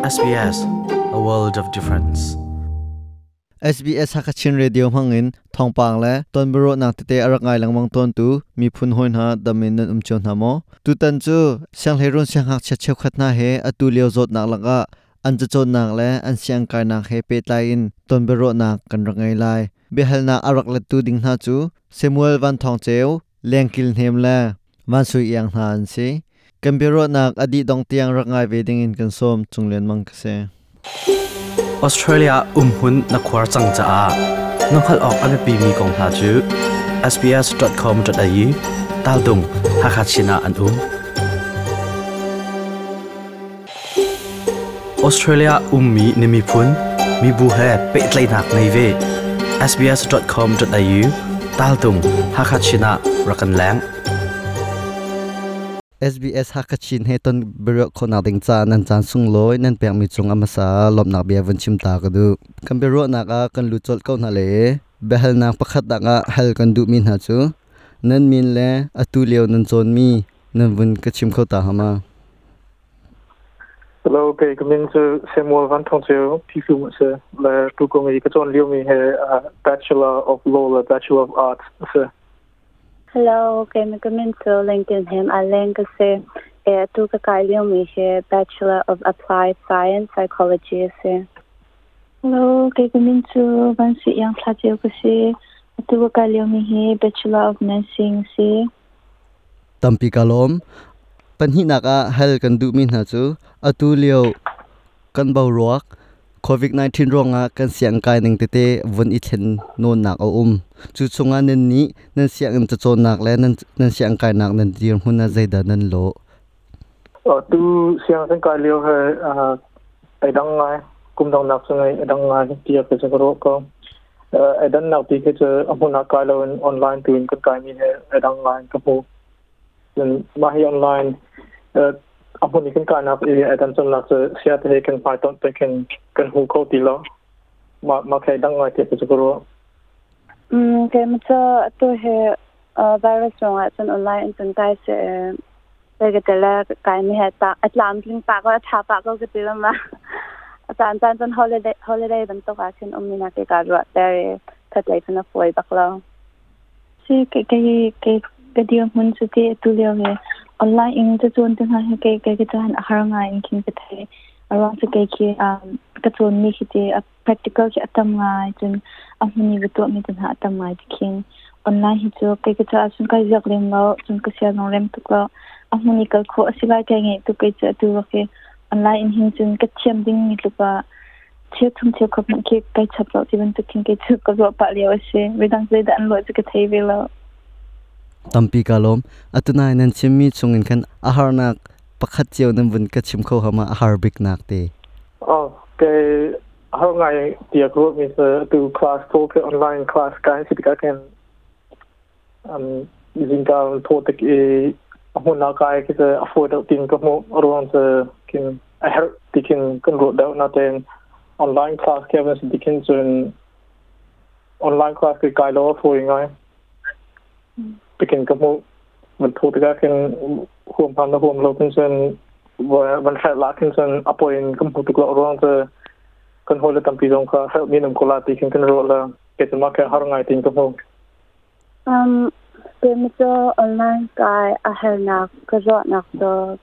SBS a world of difference SBS Hakachin Radio hangin thongpang le tonbro na tete arangai langmang ton tu mi phun hoin ha damin nan umchon hamo tu tan chu sang hleron sang hak cha cheu khatna he atu leo zot nak langa an cha chon nak le an siang kai nak he pe tai in tonbro na kan rangai lai behal na arak le tu ding na chu Samuel van thong cheu lengkil hem la man sui yang na an si Kambiro nak adi dong tiang rangai veding in kan som chunglen mang kase Australia umhun na khwar chang cha a nokhal ok ame pi mi kong ha chu sbs.com.au tal dung hakachina an um Australia ummi nimi phun mi bu he pe tlai nak nei ve sbs.com.au tal dung hakachina rakan lang SBS Hakachin he ton bero khona ding cha nan chan sung loi nan pek mi chung ama sa lom na bia van chim ta ka du. Kan bero na ka kan lu chol ko na le. Behal na pakhat da nga hal kan du min ha chu. Nan min le atu leo nan chon mi nan vun ka chim kho ta hama Hello, okay, come in to Samuel Van Tonsio, Pifu se. Le Tukong, ka chon liu mi he Bachelor of Law, la Bachelor of Arts, sir. Hello, okay, me kamin so LinkedIn him alen kasi e tu ka kailio mi he Bachelor of Applied Science Psychology se. Hello, okay, kamin so ban si yang tlaje kasi tu ka kailio mi he Bachelor of Nursing se. Tampi kalom pan hi naka hal kan du min ha ở atu leo kan bau ruak covid 19 ronga kan siang kai ning te te vun i thlen non nak o um. Chu chunga nen ni nan siang im cha chon nak le nan nan siang kai nak nan dir huna zaida nan lo Ờ, tu siang sen kai liu he, ai dang ngai, kum dang nak sungai, dang ngai, tia ke sen karo ko. Ai dang nak ti ke che amun nak kai lo online tu in ka kai mi he, ai dang ngai ka pu. Then mahi online, amun ni kan kai nak i ai dang sun nak se sia te he kan pai ton te kan kan hu ko ti lo. Ma ma kai dang ngai ti ke sen karo. um ke ma cha to he virus rong a chan online chan tai se pe ge tela kai ni ha ta atlam tling pa ko tha pa ko ge tela ma tan tan tan holiday holiday ban to ka chin um ni na ke ka ro ta re that life na foi bakla si ke ke ke ke dia mun su te tu le online in to chon te ha ke ke ke tan haranga in kin ke thai around sự cái cái um cái chọn mi khi thì practical ki atam nga chun amuni cái tu mi chun ha atam ngai kin online hi chu ke ke cha sun kai jak lem lo chun ka sia nong lem tu lo amuni kal kho asila kai ngai tu ke cha tu ke online hin chun ka chem ding mi lu pa che thum che khop ke kai chap lo tiban tu kin ke chu ko zo pa le leo se wedang se dan lo chu ke thei ve lo tampi kalom atunai nan chimmi chungin khan aharnak pakhat cheu nan vun ka chim kho hama ahar bik nak te Ờ, cái hôm ngày tiệc của mình sẽ từ class cái online class cái thì các em um using cái thô tức cái hôm nào cái cái sẽ afford được tiền cái một rồi sẽ cái I thì cái cái road down nó tên online class mình sẽ cái trên online class cái đó thôi ngay thì cái cái một mình thô tức cái gewoon van de gewoon lopen zijn van het laten zijn apo in komt ik wel rond kan holen dan pizon ka help me om kola tegen kan rollen keten maken har ngai ting to hong um ben zo online kai a hel na ka zo na to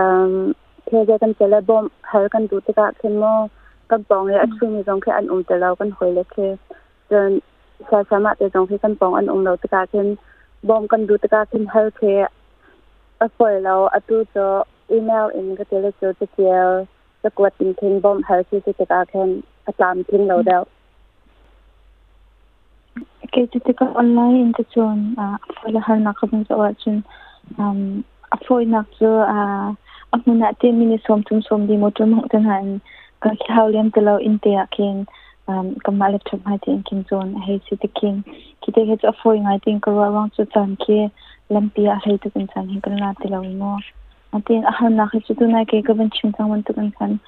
um ke ga kan tele bom hel kan du te ka ken mo ka bong ya chu mi jong ke an um te lau kan hoile ke zen sa sama te jong ke kan bong an um lau te ka ken bom kan du te ka ken hel ke a foi lo a tu cho email in ka tele cho te cho ka kwat in king bom har si te ka khen a tlam king lo dau mm. ke chu te ka online in te chon a foi la har na ka bun cho chun um a foi nak cho a uh, a mun na te mini som tum som di mo tum hong tan han ka khau lem te lo in te a khen um gamal to my thing king zone hey see the king ki the hits of falling i think or around to time ki lampi a hey to kan san hin kan lati law mo i think a han na khit to na ke ka ban chin sang man to kan san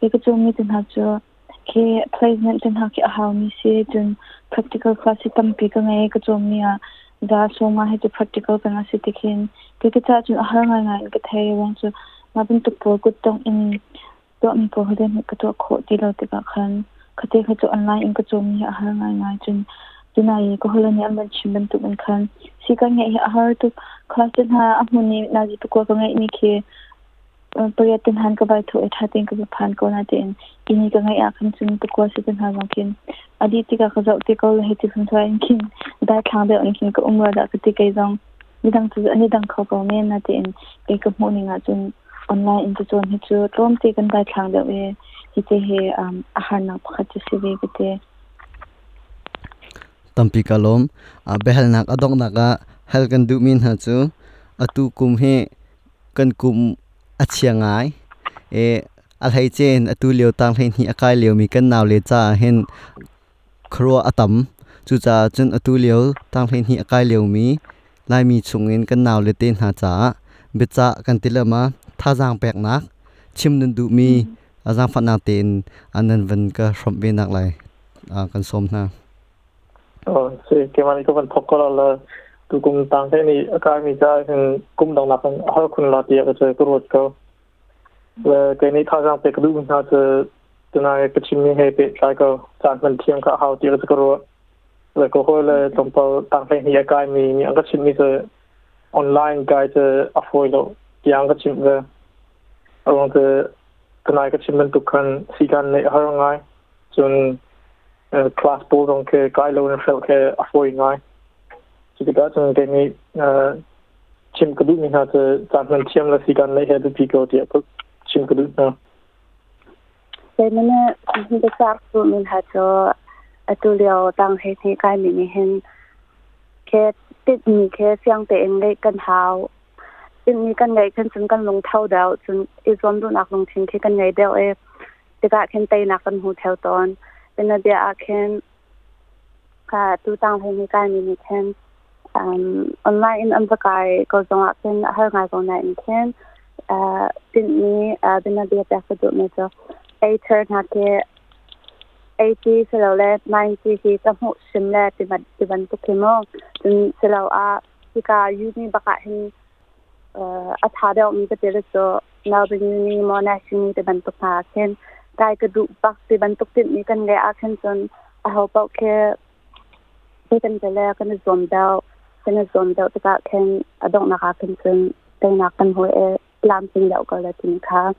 ke ka chung mi tin ha cho ke placement tin ha ki a how mi see tin practical class it tam pi ka nge ka chung mi a da so ma he to practical kan si the king ke ka cha chung a han na nga ka thei want to ma bin to po ko tong in do mi ko hoden ka to ko ti lo te ka khan kate kha chu online in ka chu mi ha ngai ngai chun tuna yi ko holan yam ban chim ban tu ban khan si ka nge ha har tu khas tin ha amuni na ji tu ko ka ngai ni khe पर्यटन हान का बाय थो एठा तें का फान को cái तें किनी का ngai akan chun tu ko se tin ha jong kin adi ti ka khazau ti ko he ti khun thai kin da thang de on kin ko umra da ka ti kai jong ni dang chu ani dang kho ko me na teं ke ka mo ni nga chun online in chu chon he chu trom ti kan da thang de we hi te he um ahar na pakhat chu si ve ke te tampi kalom a behal nak adok naka hal kan du min ha chu. Atu kum he kan kum achiangai e al hai chen atu leo tang hen hi akai leo mi kan naw le cha hen khro atam. Chu cha chun atu leo tang hen hi akai leo mi lai mi chungin kan naw le ten ha cha. Be cha kan tilama tha jang pek nak. Chim nun du mi azang phat na ten anan van ka from be nak lai. A kan som na ờ thì cái mà cái phần thọc có là tu cùng tăng thế này à, cái mình ra thì cũng đồng lập họ cũng là tiệt cái cái rồi cơ. Và cái này thay rằng cái đúng là cái từ này cái chim này hay bị trái cơ chẳng mình thiêng cả hậu tiệt cái rồi rồi có hồi là trong bao tăng thế này à, cái mình những cái chim này cái online cái cái afford lo yang cái chim về. Ờ, rồi kanaikat man dukan sigan le harangai sun class bo on ke gailo an fel ke afoingai so ke dat an demi chim kadu mi hat dat man chim la sigan le he pi go dia chim kadu na Bemene kuhin besar tu min hajo atuliao tang he ni kai mi ni hen ke tit mi ke siang te eng le kan hao in mi kan ngai khan chun kan long thau dau chun i zon du nak long thin khi kan ngai deu e te ka khen tai nak kan hu theu ton pena dia a khen ka tu tang he mi kai mi ni khen um online an ba kai ko zong a khen har ngai ko na in khen a tin ni a pena dia ta ka du me cho a turn ha ke 80 se lo le 90 ki ka hu sim le ti ban ti ban tu kemo tin se lo a ti ka yu ni ba ka hin أصحابي أمي كتيرتو ناوبني موناشني تبنتو كاكن كاي كدو باك تبنتو تبني كان لي أكن سن أهو باوك تبن تلا كان الزوم داو كان الزوم داو تكا كان أدوك نغاكن سن تينا كان هو لام سن داو كالا تنكا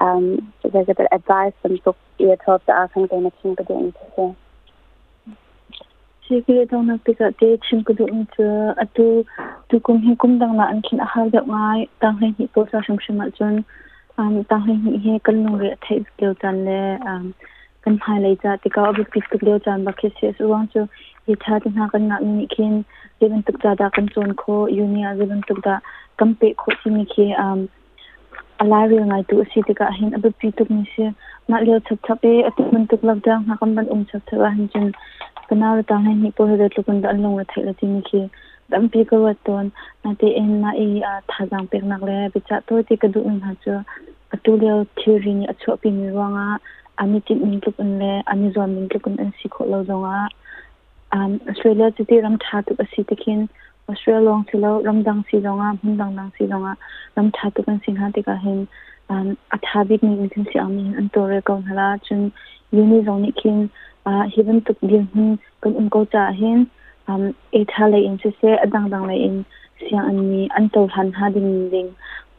um, there's a bit of advice from book year 12 to ask and gain a chin to get into chikile thongna pika te chimkudu unchu atu tukum hi kumdangna ankin ahar da ngai tanghai hi posa shamshima chun um tanghai hi he kalnung re thai skill chan le um kan thai lai cha tika obi pik skill chan ba khis se suang chu ye tha tin ha kan na ni khin jeben tuk cha da kan chon kho yunia jeben tuk da kampe kho chi ni khi um ala alari ngai tu si ti ka hin abu pi tuk ni se ma le chap chap e atu man tuk lak dang ha kan ban um chap chap han chen kana ra ta hai ni po de tu kun da long la thai la ti ni ki dam pi ko wa ton na te en na i a tha jang pek nak le bi cha to ti ka du in ha chu atu le theory ni achu pi mi wa nga ani ti min tuk un le ani zon min tuk un an si kho lo zonga um australia ti ram tha tu asi ti kin australia long si lo ram dang si zonga mun dang dang si zonga ram tha tu kan sing ha ti ka hin um athabik ni tin si ami an to re ko hala chun uni zong ni kin a hiban tuk din hun kan um ko cha hin um e tha le in se se adang dang le in siang an ni an to han ha ding ding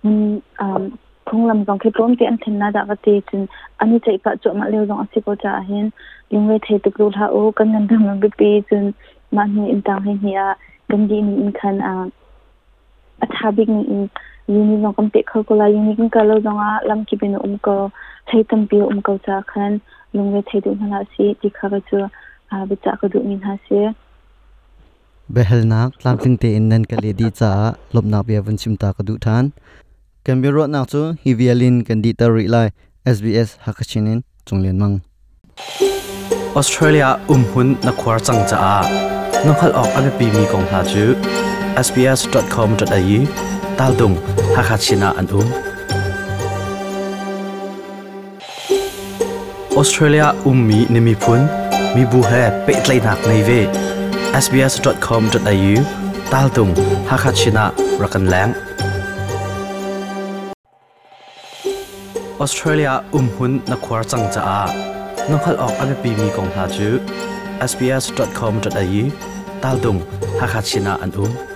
hun um khung lam zong ke pom te an then na da ka te chun ani chai pa cho ma leo zong asi ko cha hin yung le thei tuk lu ha o kan nan dang bi pi chun ma ni in tang hin hi a kan di ni in khan a athabik ni in yuni no kam te khol ko la yuni kin kalo lo lam ki bin um ko thai tam pi um ko cha khan lungwe thai du na si ti kha ga chu a bi cha ko du min ha se behel nak tlam ting te in nan kali di cha lop na bia van chim ta ka du than kan bi ro nak chu hi vialin kan di ta ri lai sbs hakachinin chunglen mang ออสเตรเลียอุ้มหุ่นนักควาจังจ้าน้องขัดออกอันเป็นมีกองหาจู sbs.com.au ตาลดุงฮักฮัชินาอันอุ้มออสเตรเลียอุ้มมีนิมิพุนมีบูเฮเปิดไลนักในเว sbs.com.au ตาลดุงฮักฮัชินารักันแรงออสเตรเลียอุ้มหุ่นนักควาจังจ้า nokhal ok ame pi mi kong ha chu sbs.com.au tal dung hakhat china an um